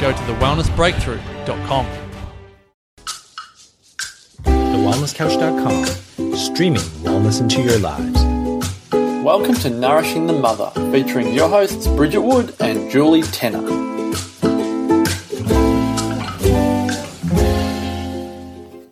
go to thewellnessbreakthrough.com. TheWellnessCouch.com, streaming wellness into your lives. Welcome to Nourishing the Mother, featuring your hosts Bridget Wood and Julie Tenner.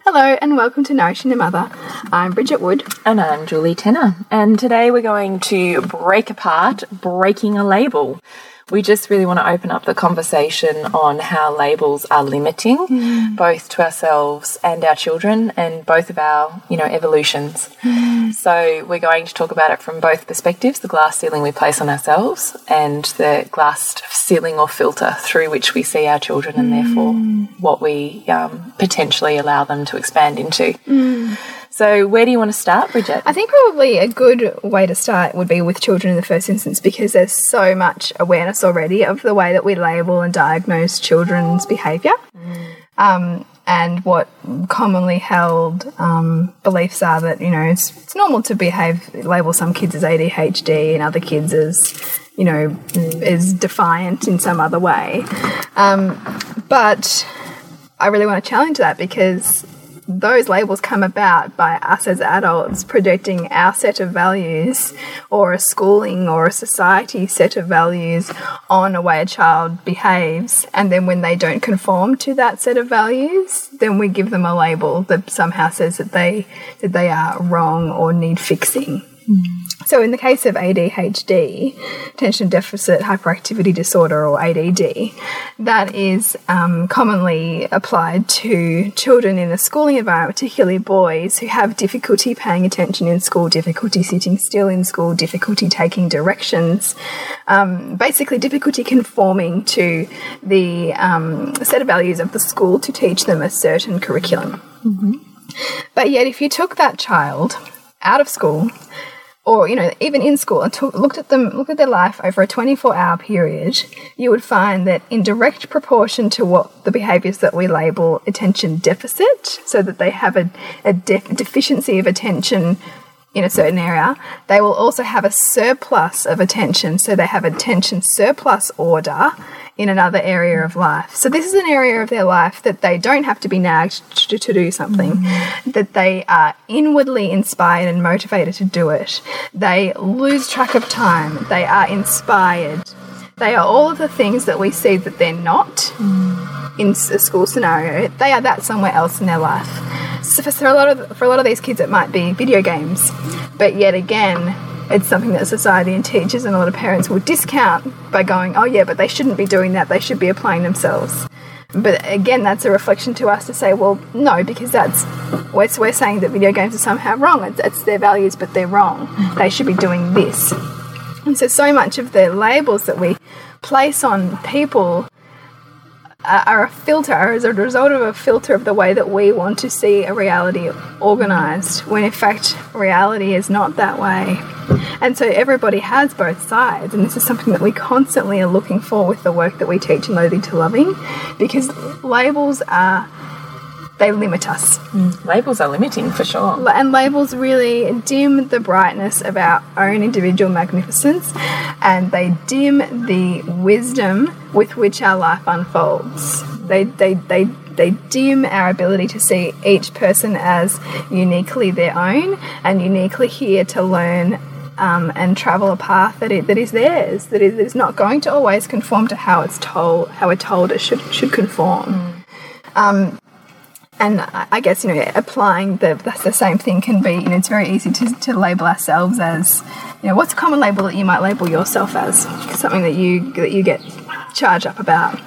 Hello and welcome to Nourishing the Mother. I'm Bridget Wood. And I'm Julie Tenner. And today we're going to break apart breaking a label. We just really want to open up the conversation on how labels are limiting mm. both to ourselves and our children and both of our, you know, evolutions. Mm. So we're going to talk about it from both perspectives, the glass ceiling we place on ourselves and the glass ceiling or filter through which we see our children and therefore mm. what we um, potentially allow them to expand into. Mm. So, where do you want to start, Bridget? I think probably a good way to start would be with children in the first instance because there's so much awareness already of the way that we label and diagnose children's behaviour. Um, and what commonly held um, beliefs are that you know it's, it's normal to behave label some kids as ADHD and other kids as you know mm. is defiant in some other way. Um, but I really want to challenge that because those labels come about by us as adults projecting our set of values or a schooling or a society set of values on a way a child behaves. And then when they don't conform to that set of values, then we give them a label that somehow says that they, that they are wrong or need fixing. Hmm. So, in the case of ADHD, attention deficit hyperactivity disorder, or ADD, that is um, commonly applied to children in a schooling environment, particularly boys who have difficulty paying attention in school, difficulty sitting still in school, difficulty taking directions, um, basically, difficulty conforming to the um, set of values of the school to teach them a certain curriculum. Mm -hmm. But yet, if you took that child out of school, or you know even in school and took, looked at them looked at their life over a 24 hour period you would find that in direct proportion to what the behaviors that we label attention deficit so that they have a, a deficiency of attention in a certain area they will also have a surplus of attention so they have attention surplus order in another area of life. So this is an area of their life that they don't have to be nagged to, to do something, mm -hmm. that they are inwardly inspired and motivated to do it. They lose track of time. They are inspired. They are all of the things that we see that they're not mm. in a school scenario. They are that somewhere else in their life. So for, for a lot of for a lot of these kids, it might be video games, but yet again, it's something that society and teachers and a lot of parents will discount by going, oh, yeah, but they shouldn't be doing that. They should be applying themselves. But again, that's a reflection to us to say, well, no, because that's we're, we're saying that video games are somehow wrong. It's, it's their values, but they're wrong. They should be doing this. And so, so much of the labels that we place on people are a filter, are as a result of a filter of the way that we want to see a reality organized, when in fact reality is not that way. And so everybody has both sides, and this is something that we constantly are looking for with the work that we teach in Loathing to Loving, because labels are they limit us. Labels are limiting for sure. And labels really dim the brightness of our own individual magnificence and they dim the wisdom with which our life unfolds. They, they, they, they dim our ability to see each person as uniquely their own and uniquely here to learn um, and travel a path that, it, that is theirs, that is, that is not going to always conform to how it's told, how we're told it should, should conform. Um, and I guess you know applying the that's the same thing can be you know it's very easy to, to label ourselves as you know what's a common label that you might label yourself as something that you that you get charged up about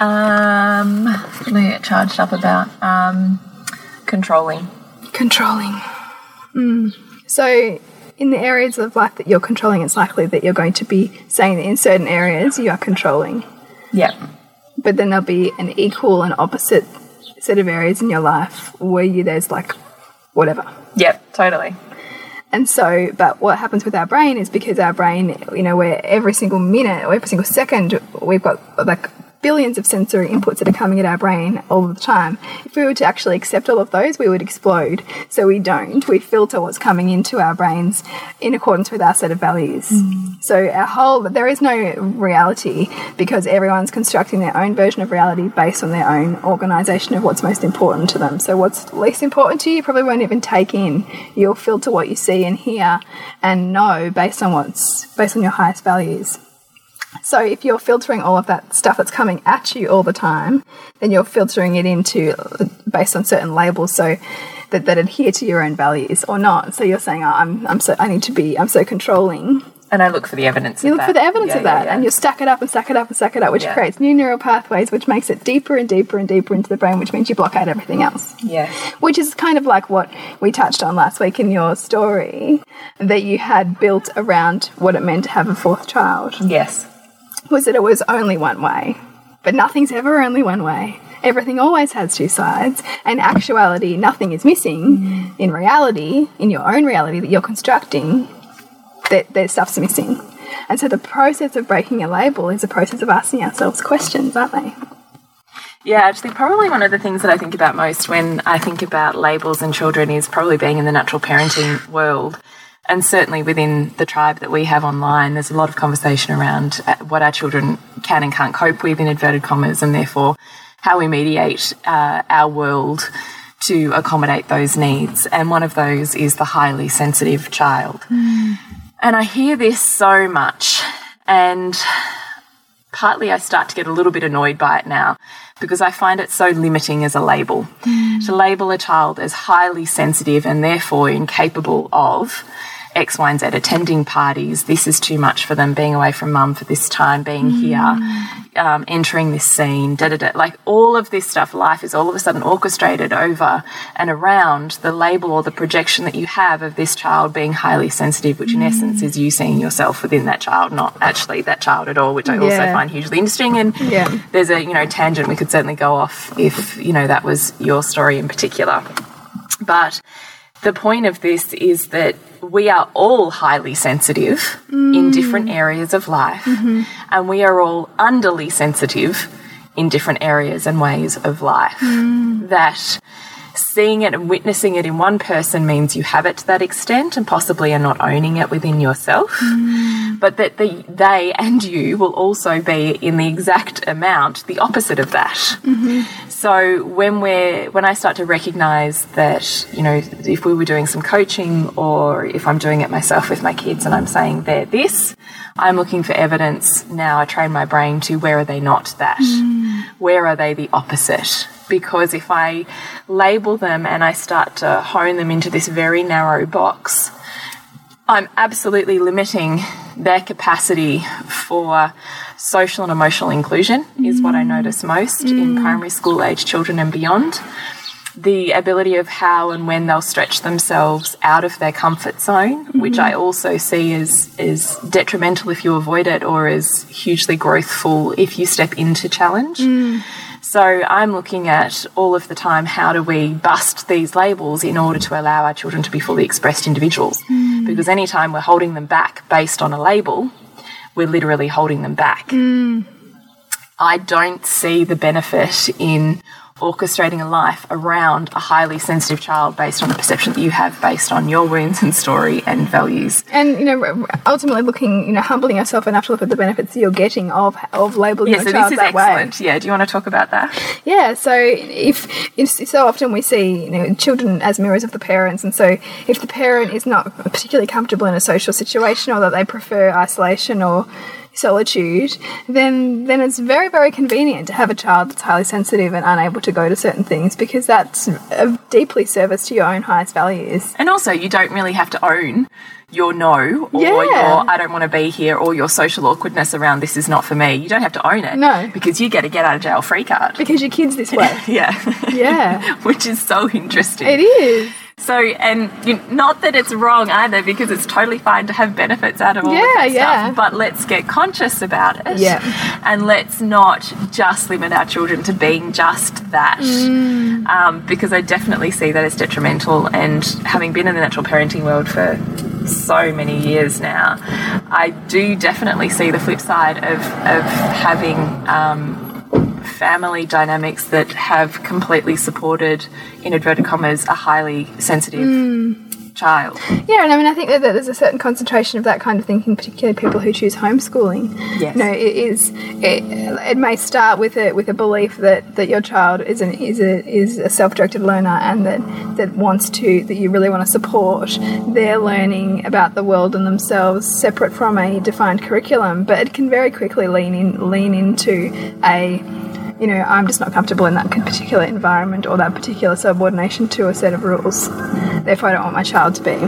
Um, I get charged up about? Um, controlling. controlling mm. so in the areas of life that you're controlling it's likely that you're going to be saying that in certain areas you are controlling Yep. but then there'll be an equal and opposite set of areas in your life where you there's like whatever Yep. Totally. And so, but what happens with our brain is because our brain, you know, where every single minute or every single second we've got like billions of sensory inputs that are coming at our brain all the time. If we were to actually accept all of those, we would explode. So we don't. We filter what's coming into our brains in accordance with our set of values. Mm. So our whole, there is no reality because everyone's constructing their own version of reality based on their own organization of what's most important to them. So what's least important to you, you probably won't even take in. You'll filter what you see and hear and know based on what's, based on your highest values. So if you're filtering all of that stuff that's coming at you all the time, then you're filtering it into uh, based on certain labels so that, that adhere to your own values or not. So you're saying, oh, I'm, I'm so I need to be I'm so controlling. And I look for the evidence. You look that. for the evidence Yeah, of that yeah, yeah. and you stack it up and stack it up and stack it up, which creates new neural pathways, which makes it deeper and deeper and deeper into the brain, which means you block out everything else yeah. which is kind of like what we touched on last week in your story that you had built around what it meant to have a fourth child Yes. Was that it was only one way. But nothing's ever only one way. Everything always has two sides. And actuality nothing is missing in reality in your own reality that you're constructing that there's stuff's missing. And so the process of breaking a label is a process of asking ourselves questions aren't they? Yeah, actually, probably one of the things that I think about most when I think about labels and children is probably being in the natural parenting world. And certainly within the tribe that we have online, there's a lot of conversation around uh, what our children can and can't cope with, in inverted commas, and therefore how we mediate uh, our world to accommodate those needs. And one of those is the highly sensitive child. And I hear this so much. And partly I start to get a little bit annoyed by it now because I find it so limiting as a label. To label a child as highly sensitive and therefore incapable of X, Y, and Z, attending parties, this is too much for them, being away from mum for this time, being here, um, entering this scene, da da da. Like all of this stuff, life is all of a sudden orchestrated over and around the label or the projection that you have of this child being highly sensitive, which in essence is you seeing yourself within that child, not actually that child at all, which I also Yeah. find hugely interesting. And Yeah. there's a you know tangent we could certainly go off if you know that was your story in particular. But the point of this is that we are all highly sensitive in different areas of life, and we are all underly sensitive in different areas and ways of life. That seeing it and witnessing it in one person means you have it to that extent and possibly are not owning it within yourself. Mm. But that the, they and you will also be in the exact amount the opposite of that. Mm-hmm. So when we're when I start to recognize that, you know, if we were doing some coaching or if I'm doing it myself with my kids and I'm saying they're this, I'm looking for evidence now I train my brain to where are they not that? Mm. Where are they the opposite? Because if I label them and I start to hone them into this very narrow box, I'm absolutely limiting their capacity for social and emotional inclusion, is what I mm. notice most in mm. primary school age children and beyond. The ability of how and when they'll stretch themselves out of their comfort zone, which mm. I also see as, as detrimental if you avoid it or as hugely growthful if you step into challenge. So I'm looking at all of the time how do we bust these labels in order to allow our children to be fully expressed individuals? Hmm. Because anytime we're holding them back based on a label, we're literally holding them back. Hmm. I don't see the benefit in orchestrating a life around a highly sensitive child based on the perception that you have based on your wounds and story and values. And you know, ultimately looking, you know, humbling yourself enough to look at the benefits you're getting of of labeling Yeah, your so child this is that excellent. way. Yeah, do you want to talk about that? Yeah, so if, if so often we see you know children as mirrors of the parents, and so if the parent is not particularly comfortable in a social situation, or that they prefer isolation or solitude, then then it's very very convenient to have a child that's highly sensitive and unable to go to certain things because that's a deeply service to your own highest values. And also, you don't really have to own your no or Yeah. your I don't want to be here or your social awkwardness around this is not for me. You don't have to own it. No. Because you get a get out of jail free card. Because your kid's this way. Yeah. Yeah. Which is so interesting. It is. So, and you, not that it's wrong either, because it's totally fine to have benefits out of all of Yeah, that yeah. stuff. But let's get conscious about it. Yeah. And let's not just limit our children to being just that. Mm. Um, because I definitely see that as detrimental. And having been in the natural parenting world for so many years now, I do definitely see the flip side of, of having. Um, family dynamics that have completely supported, in inverted commas, a highly sensitive hmm. child. Yeah, and I mean, I think that that there's a certain concentration of that kind of thinking, particularly people who choose homeschooling. Yes. You know, it is it, it may start with a with a belief that, that your child is an is a is a self directed learner and that that wants to that you really want to support their learning about the world and themselves separate from a defined curriculum. But it can very quickly lean in lean into a you know, I'm just not comfortable in that particular environment or that particular subordination to a set of rules. Therefore, I don't want my child to be.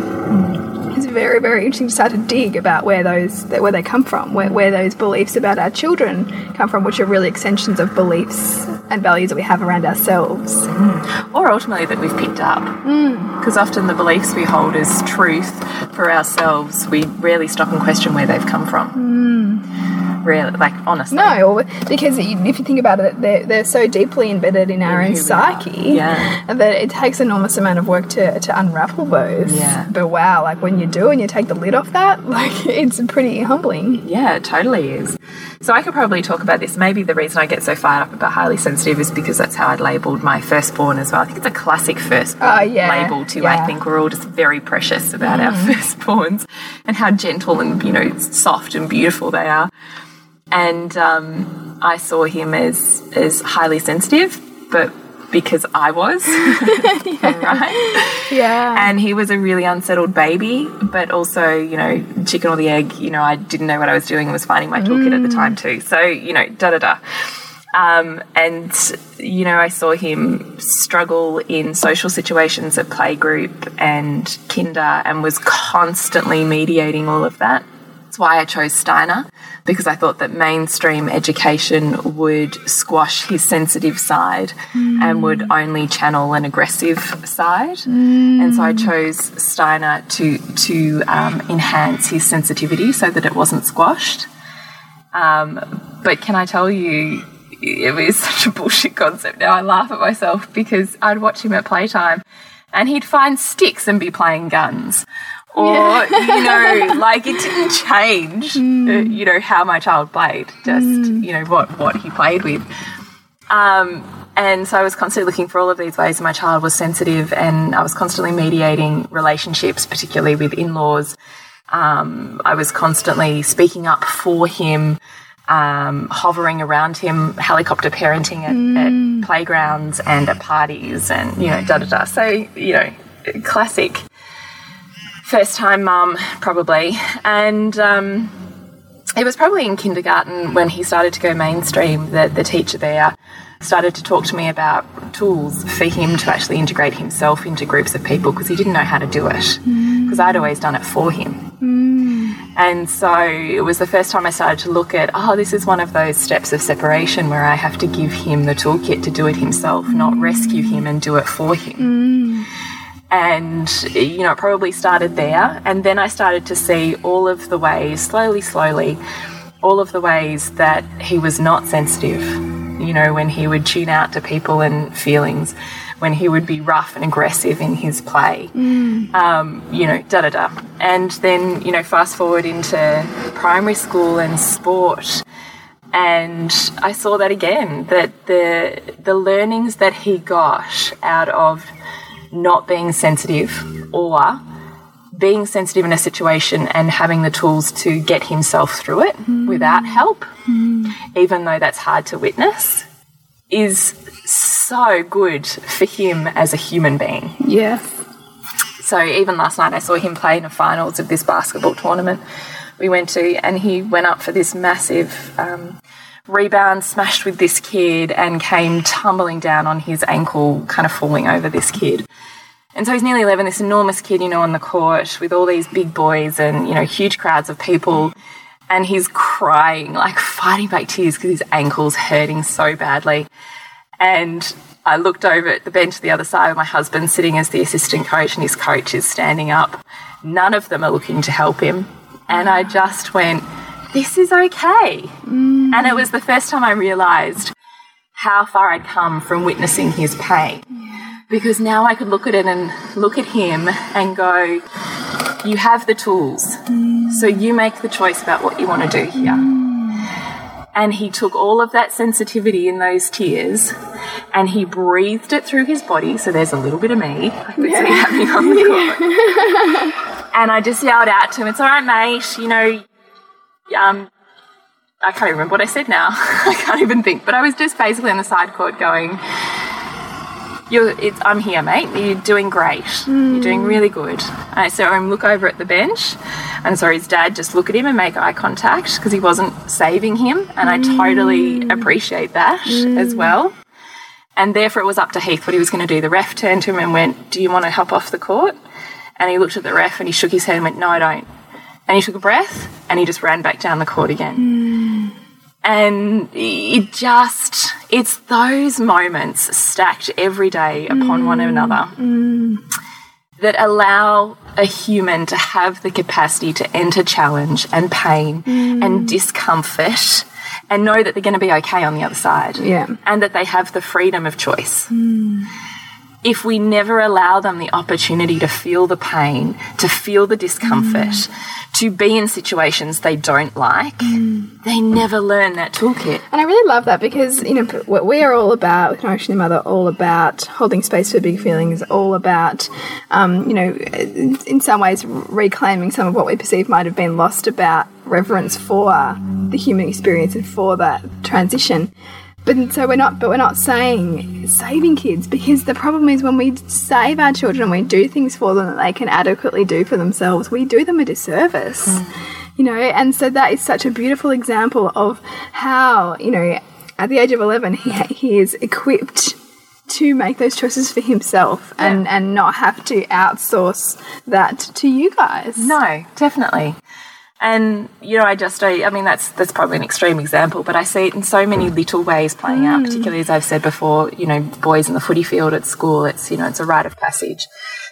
It's very, very interesting to start to dig about where those where they come from, where, where those beliefs about our children come from, which are really extensions of beliefs and values that we have around ourselves. Or ultimately that we've picked up. Mm. Because often the beliefs we hold as truth for ourselves, we rarely stop and question where they've come from. Rarely, like, honestly. Mm. No, because if you think about it, they're, they're so deeply embedded in our In own who we are. psyche Yeah. that it takes enormous amount of work to, to unravel those. Yeah. But wow, like when you do and you take the lid off that, like it's pretty humbling. Yeah, it totally is. So I could probably talk about this. Maybe the reason I get so fired up about highly sensitive is because that's how I'd labelled my firstborn as well. I think it's a classic firstborn Oh, yeah, label too. I think we're all just very precious about our firstborns and how gentle and you know soft and beautiful they are. And um, I saw him as as highly sensitive, but because I was, right? Yeah. and he was a really unsettled baby, but also, you know, chicken or the egg, you know, I didn't know what I was doing and was finding my toolkit at the time too. So, you know, da da da. Um, and, you know, I saw him struggle in social situations at playgroup and kinder and was constantly mediating all of that. That's why I chose Steiner, because I thought that mainstream education would squash his sensitive side and would only channel an aggressive side. And so I chose Steiner to, to um, enhance his sensitivity so that it wasn't squashed. Um, but can I tell you, it was such a bullshit concept. Now I laugh at myself because I'd watch him at playtime and he'd find sticks and be playing guns. Or, you know, like it didn't change, uh, you know, how my child played, just, you know, what, what he played with. Um, and so I was constantly looking for all of these ways my child was sensitive, and I was constantly mediating relationships, particularly with in laws. Um, I was constantly speaking up for him, um, hovering around him, helicopter parenting at, at playgrounds and at parties, and you know, da da da. So you know, classic first time mum, probably, and. Um, it was probably in kindergarten when he started to go mainstream that the teacher there started to talk to me about tools for him to actually integrate himself into groups of people because he didn't know how to do it mm. because I'd always done it for him. Mm. And so it was the first time I started to look at, oh, this is one of those steps of separation where I have to give him the toolkit to do it himself, not rescue him and do it for him mm. And you know it probably started there and then i started to see all of the ways slowly slowly all of the ways that he was not sensitive you know, when he would tune out to people and feelings, when he would be rough and aggressive in his play, um, you know, da da da. And then, you know, fast forward into primary school and sport. And I saw that again, that the the learnings that he got out of not being sensitive or being sensitive in a situation and having the tools to get himself through it without help, even though that's hard to witness, is so good for him as a human being. Yes. So even last night, I saw him play in the finals of this basketball tournament we went to, and he went up for this massive um, rebound, smashed with this kid, and came tumbling down on his ankle, kind of falling over this kid. And so he's nearly 11, this enormous kid, you know, on the court with all these big boys and, you know, huge crowds of people. And he's crying, like fighting back tears because his ankle's hurting so badly. And I looked over at the bench the other side with my husband sitting as the assistant coach, and his coach is standing up. None of them are looking to help him. And I just went, This is okay. Mm. And it was the first time I realized how far I'd come from witnessing his pain. Because now I could look at it and look at him and go, You have the tools. Mm. So you make the choice about what you want to do here. Mm. And he took all of that sensitivity in those tears and he breathed it through his body. So there's a little bit of me, like this me happening on the court. and I just yelled out to him, It's all right, mate. You know, um, I can't even remember what I said now. I can't even think. But I was just basically on the side court going, you're, it's, I'm here, mate. You're doing great. You're doing hmm. really good. I saw him look over at the bench, and saw his dad just look at him and make eye contact because he wasn't saving him, and I totally hmm. appreciate that as hmm. well. And therefore, it was up to Heath what he was going to do. The ref turned to him and went, "Do you want to hop off the court?" And he looked at the ref and he shook his head and went, "No, I don't." And he took a breath and he just ran back down the court again. Hmm. And it just, it's those moments stacked every day upon one hmm. another hmm. that allow a human to have the capacity to enter challenge and pain and discomfort and know that they're going to be okay on the other side. Yeah. And that they have the freedom of choice. If we never allow them the opportunity to feel the pain, to feel the discomfort, to be in situations they don't like, they never learn that toolkit. And I really love that because, you know, what we are all about with Nourishing the Mother, all about holding space for big feelings, all about, um, you know, in some ways reclaiming some of what we perceive might have been lost about reverence for the human experience and for that transition. But so we're not, but we're not saying saving kids because the problem is when we save our children and we do things for them that they can adequately do for themselves, we do them a disservice. Hmm. You know, and so that is such a beautiful example of how, you know, at the age of 11, he, he is equipped to make those choices for himself and, and not have to outsource that to you guys. No, definitely. And you know, I just, I, I mean, that's that's probably an extreme example, but I see it in so many little ways playing out. Mm. Particularly as I've said before, you know, boys in the footy field at school, it's you know, it's a rite of passage.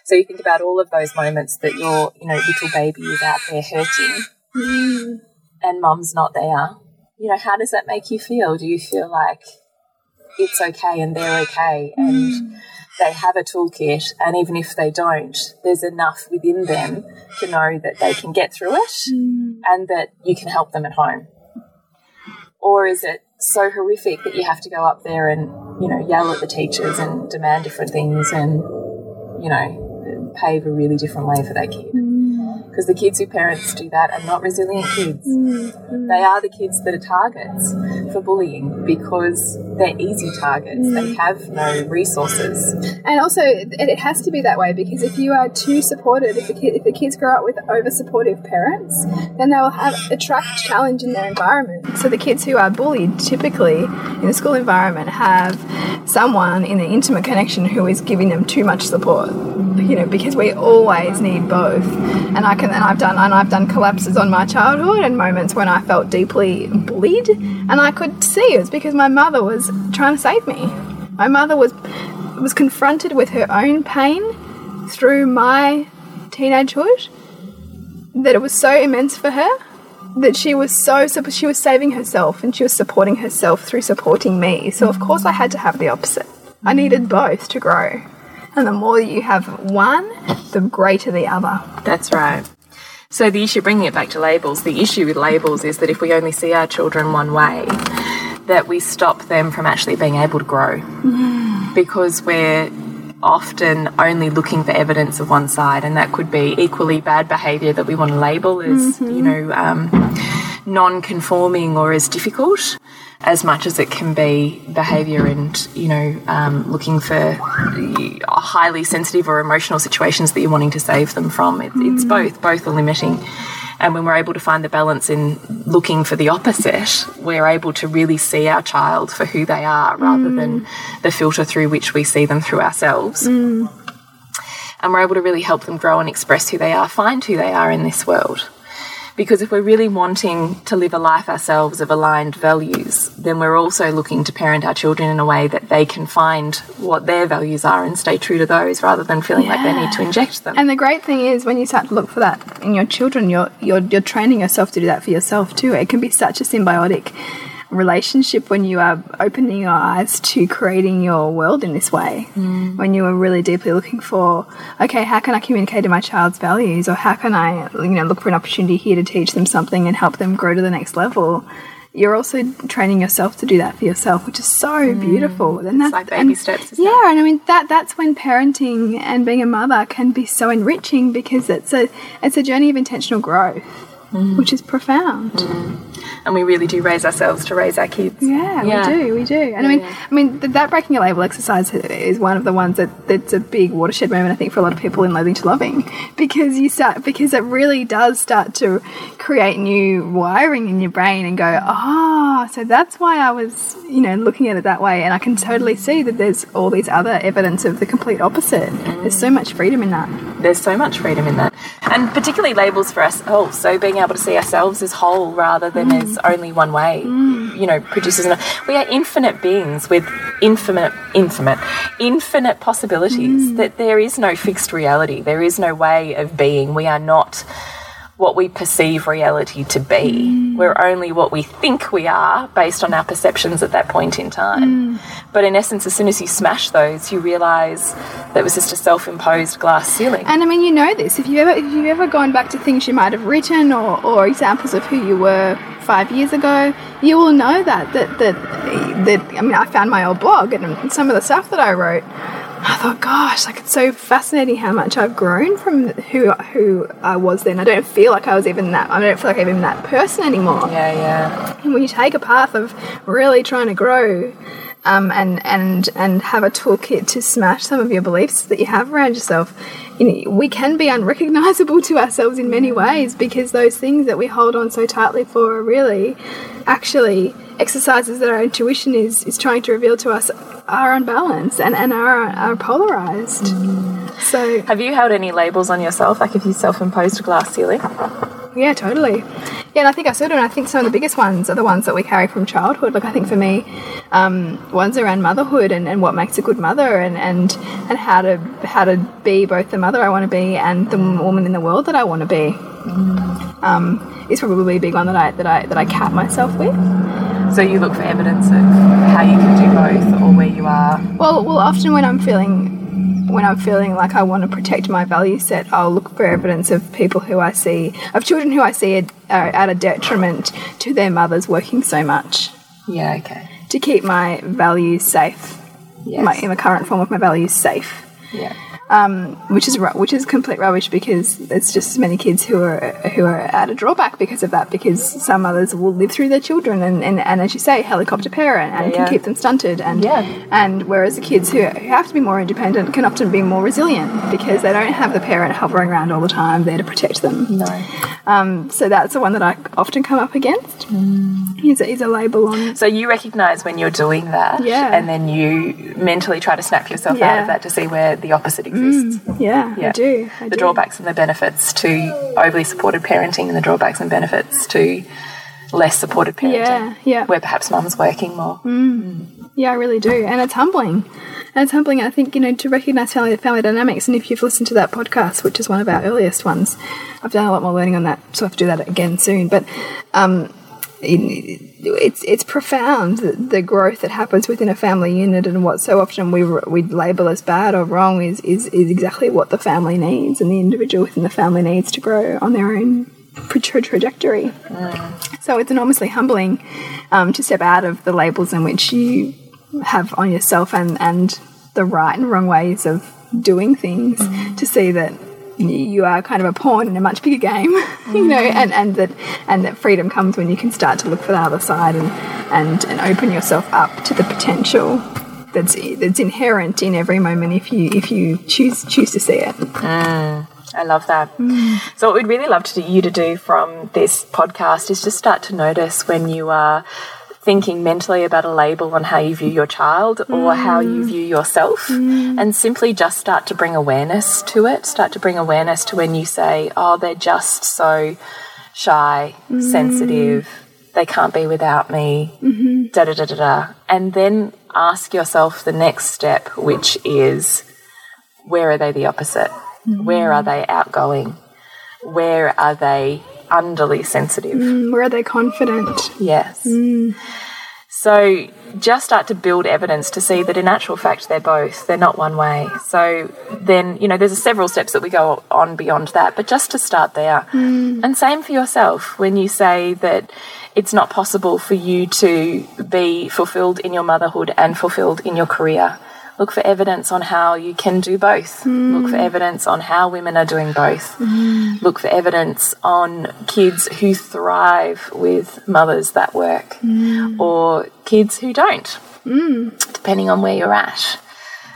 So you think about all of those moments that your, you know, little baby is out there hurting, mm. and mum's not there. You know, how does that make you feel? Do you feel like it's okay and they're okay and mm. They have a toolkit and even if they don't there's enough within them to know that they can get through it mm. and that you can help them at home. Or is it so horrific that you have to go up there and you know yell at the teachers and demand different things and you know pave a really different way for that kid because mm. the kids who parents do that are not resilient kids. Mm. They are the kids that are targets for bullying because they're easy targets. They mm. have no resources. And also, it, has to be that way because if you are too supported, if the, kid, if the kids grow up with over supportive parents, then they will have attract challenge in their environment. So the kids who are bullied, typically in the school environment, have someone in the intimate connection who is giving them too much support. Mm. You know, because we always need both. And I can, and I've done, and I've done collapses on my childhood and moments when I felt deeply bullied, and I could see it was because my mother was trying to save me. My mother was was confronted with her own pain through my teenagehood that it was so immense for her that she was so she was saving herself and she was supporting herself through supporting me. So of course I had to have the opposite. I needed both to grow. And the more you have one, the greater the other. That's right. So the issue, bringing it back to labels, the issue with labels is that if we only see our children one way, that we stop them from actually being able to grow. Because we're often only looking for evidence of one side, and that could be equally bad behaviour that we want to label as, you know, um, non-conforming or as difficult, as much as it can be behaviour and you know um, looking for uh, highly sensitive or emotional situations that you're wanting to save them from. It, It's hmm. both. Both are limiting. And when we're able to find the balance in looking for the opposite, we're able to really see our child for who they are rather hmm. than the filter through which we see them through ourselves. Hmm. And we're able to really help them grow and express who they are, find who they are in this world. Because if we're really wanting to live a life ourselves of aligned values, then we're also looking to parent our children in a way that they can find what their values are and stay true to those rather than feeling like they need to inject them. And the great thing is when you start to look for that in your children, you're you're you're training yourself to do that for yourself too. It can be such a symbiotic relationship when you are opening your eyes to creating your world in this way. Mm. When you are really deeply looking for, okay, how can I communicate to my child's values, or how can I, you know, look for an opportunity here to teach them something and help them grow to the next level. You're also training yourself to do that for yourself, which is so mm. beautiful. And that's like baby and- steps, isn't it? yeah, and I mean that that's when parenting and being a mother can be so enriching because it's a it's a journey of intentional growth, Mm. which is profound. Mm. and we really do raise ourselves to raise our kids. Yeah, Yeah. we do, we do. And I mean, I mean th that breaking a label exercise is one of the ones that that's a big watershed moment I think for a lot of people in loathing to loving because you start because it really does start to create new wiring in your brain and go, oh, so that's why I was you know looking at it that way, and I can totally see that there's all these other evidence of the complete opposite. There's so much freedom in that. There's so much freedom in that. And particularly labels for ourselves. Oh, so being able to see ourselves as whole rather than mm. as only one way, mm. you know, produces. We are infinite beings with infinite, infinite, infinite possibilities. Mm. That there is no fixed reality. There is no way of being. We are not what we perceive reality to be. Mm. We're only what we think we are based on our perceptions at that point in time. Mm. But in essence, as soon as you smash those, you realize that it was just a self imposed glass ceiling. And I mean, you know this. If you ever, if you've ever gone back to things you might have written or, or examples of who you were five years ago, you will know that that that that. I mean, I found my old blog and some of the stuff that I wrote. I thought, gosh, like it's so fascinating how much I've grown from who who I was then. I don't feel like I was even that. I don't feel like I'm even that person anymore. yeah, yeah. And when you take a path of really trying to grow um, and and and have a toolkit to smash some of your beliefs that you have around yourself, you know, we can be unrecognizable to ourselves in many ways because those things that we hold on so tightly for are really actually exercises that our intuition is is trying to reveal to us are unbalanced and, and are, are polarized. Mm. So Have you held any labels on yourself? Like if you self imposed a glass ceiling? Yeah, totally. Yeah, and I think I still do. And I think some of the biggest ones are the ones that we carry from childhood. Like I think for me, um, ones around motherhood and, and what makes a good mother, and, and and how to how to be both the mother I want to be and the woman in the world that I want to be. Um, is probably a big one that I that I that I cap myself with. So you look for evidence of how you can do both or where you are. Well, well, often when I'm feeling when I'm feeling like I want to protect my value set, I'll look for evidence of people who I see, of children who I see are at a detriment to their mothers working so much Yeah, okay. to keep my values safe. Yes. My, in the current form of my values safe. Yeah. Um, which is which is complete rubbish because it's just as many kids who are who are at a drawback because of that because some mothers will live through their children and, and, and as you say helicopter parent and Yeah. can keep them stunted and Yeah. and whereas the kids who, who have to be more independent can often be more resilient because they don't have the parent hovering around all the time there to protect them. No. Um, so that's the one that I often come up against. Is, a, is a label on So you recognize when you're doing that, Yeah. and then you mentally try to snap yourself out of that to see where the opposite exists. yeah, I do I the do. drawbacks and the benefits to overly supported parenting, and the drawbacks and benefits to less supported parenting. Yeah, yeah. Where perhaps mum's working more. Yeah, I really do, and it's humbling. And it's humbling, I think, you know, to recognize family family dynamics. And if you've listened to that podcast, which is one of our earliest ones, I've done a lot more learning on that, so I have to do that again soon. But um, it's it's profound the, the growth that happens within a family unit, and what so often we we label as bad or wrong is is is exactly what the family needs, and the individual within the family needs to grow on their own trajectory. Mm. So it's enormously humbling um, to step out of the labels in which you have on yourself and and the right and wrong ways of doing things mm. to see that you are kind of a pawn in a much bigger game, you know, mm. and, and that and that freedom comes when you can start to look for the other side and and, and open yourself up to the potential that's that's inherent in every moment if you if you choose choose to see it. Mm, I love that. Mm. So what we'd really love to do, you to do from this podcast is just start to notice when you are thinking mentally about a label on how you view your child or how you mm. view yourself mm. and simply just start to bring awareness to it. Start to bring awareness to when you say, oh, they're just so shy, mm. sensitive, they can't be without me, -hmm. da da da da da. And then ask yourself the next step, which is where are they the opposite? Where are they outgoing? Where are they underly sensitive. Mm, where are they confident? Yes. Mm. So just start to build evidence to see that in actual fact they're both. They're not one way. So then, you know, there's several steps that we go on beyond that, but just to start there. Mm. And same for yourself when you say that it's not possible for you to be fulfilled in your motherhood and fulfilled in your career. Look for evidence on how you can do both. Mm. Look for evidence on how women are doing both. Mm. Look for evidence on kids who thrive with mothers that work mm. or kids who don't, depending on where you're at.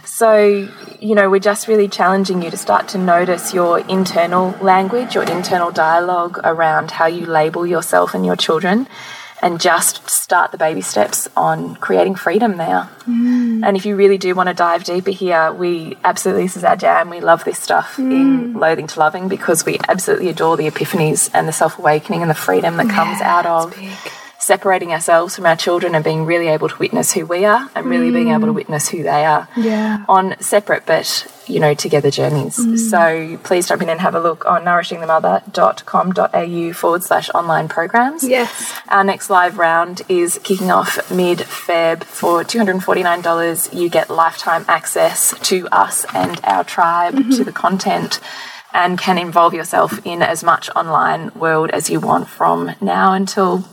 So, you know, we're just really challenging you to start to notice your internal language, your internal dialogue around how you label yourself and your children and just start the baby steps on creating freedom there. Mm. And if you really do want to dive deeper here, we absolutely, this is our jam. We love this stuff mm. in Loathing to Loving because we absolutely adore the epiphanies and the self awakening and the freedom that comes out of separating ourselves from our children and being really able to witness who we are and really mm. being able to mm. witness who they are yeah. on separate but you know together journeys mm. so please jump in and have a look on nourishingthemother.com.au forward slash online programs yes our next live round is kicking off mid feb for $249 you get lifetime access to us and our tribe mm -hmm. to the content and can involve yourself in as much online world as you want from now until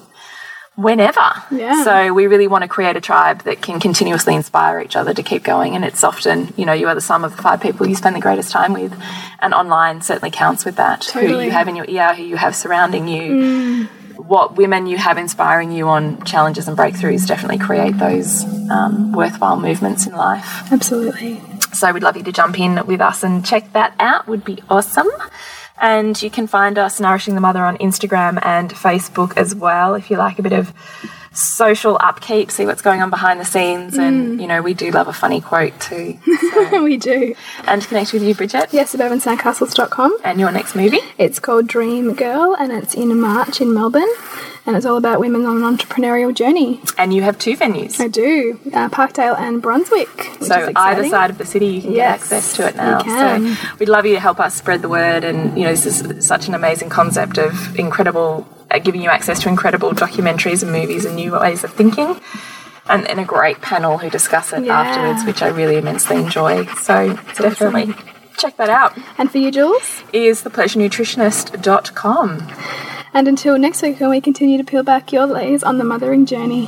whenever. Yeah. So we really want to create a tribe that can continuously inspire each other to keep going. And it's often, you know, you are the sum of the five people you spend the greatest time with. And online certainly counts with that. Totally. Who you have in your ear, who you have surrounding you. Mm. What women you have inspiring you on challenges and breakthroughs definitely create those um, worthwhile movements in life. Absolutely. So we'd love you to jump in with us and check that out. Would be awesome. And you can find us Nourishing the Mother on Instagram and Facebook as well if you like a bit of social upkeep, see what's going on behind the scenes. Mm. And, you know, we do love a funny quote too. So. we do. And to connect with you, Bridget. Yes, suburbansandcastles.com. And your next movie? It's called Dream Girl and it's in March in Melbourne and it's all about women on an entrepreneurial journey. And you have two venues. I do, uh, Parkdale and Brunswick. So either side of the city, you can yes, get access to it now. So we'd love you to help us spread the word. And you know, this is such an amazing concept of incredible, Uh, giving you access to incredible documentaries and movies and new ways of thinking. And, and a great panel who discuss it yeah. afterwards, which I really immensely enjoy. So definitely check that out. And for you, Jules? Is thepleasurenutritionist.com. And until next week, when we continue to peel back your layers on the mothering journey.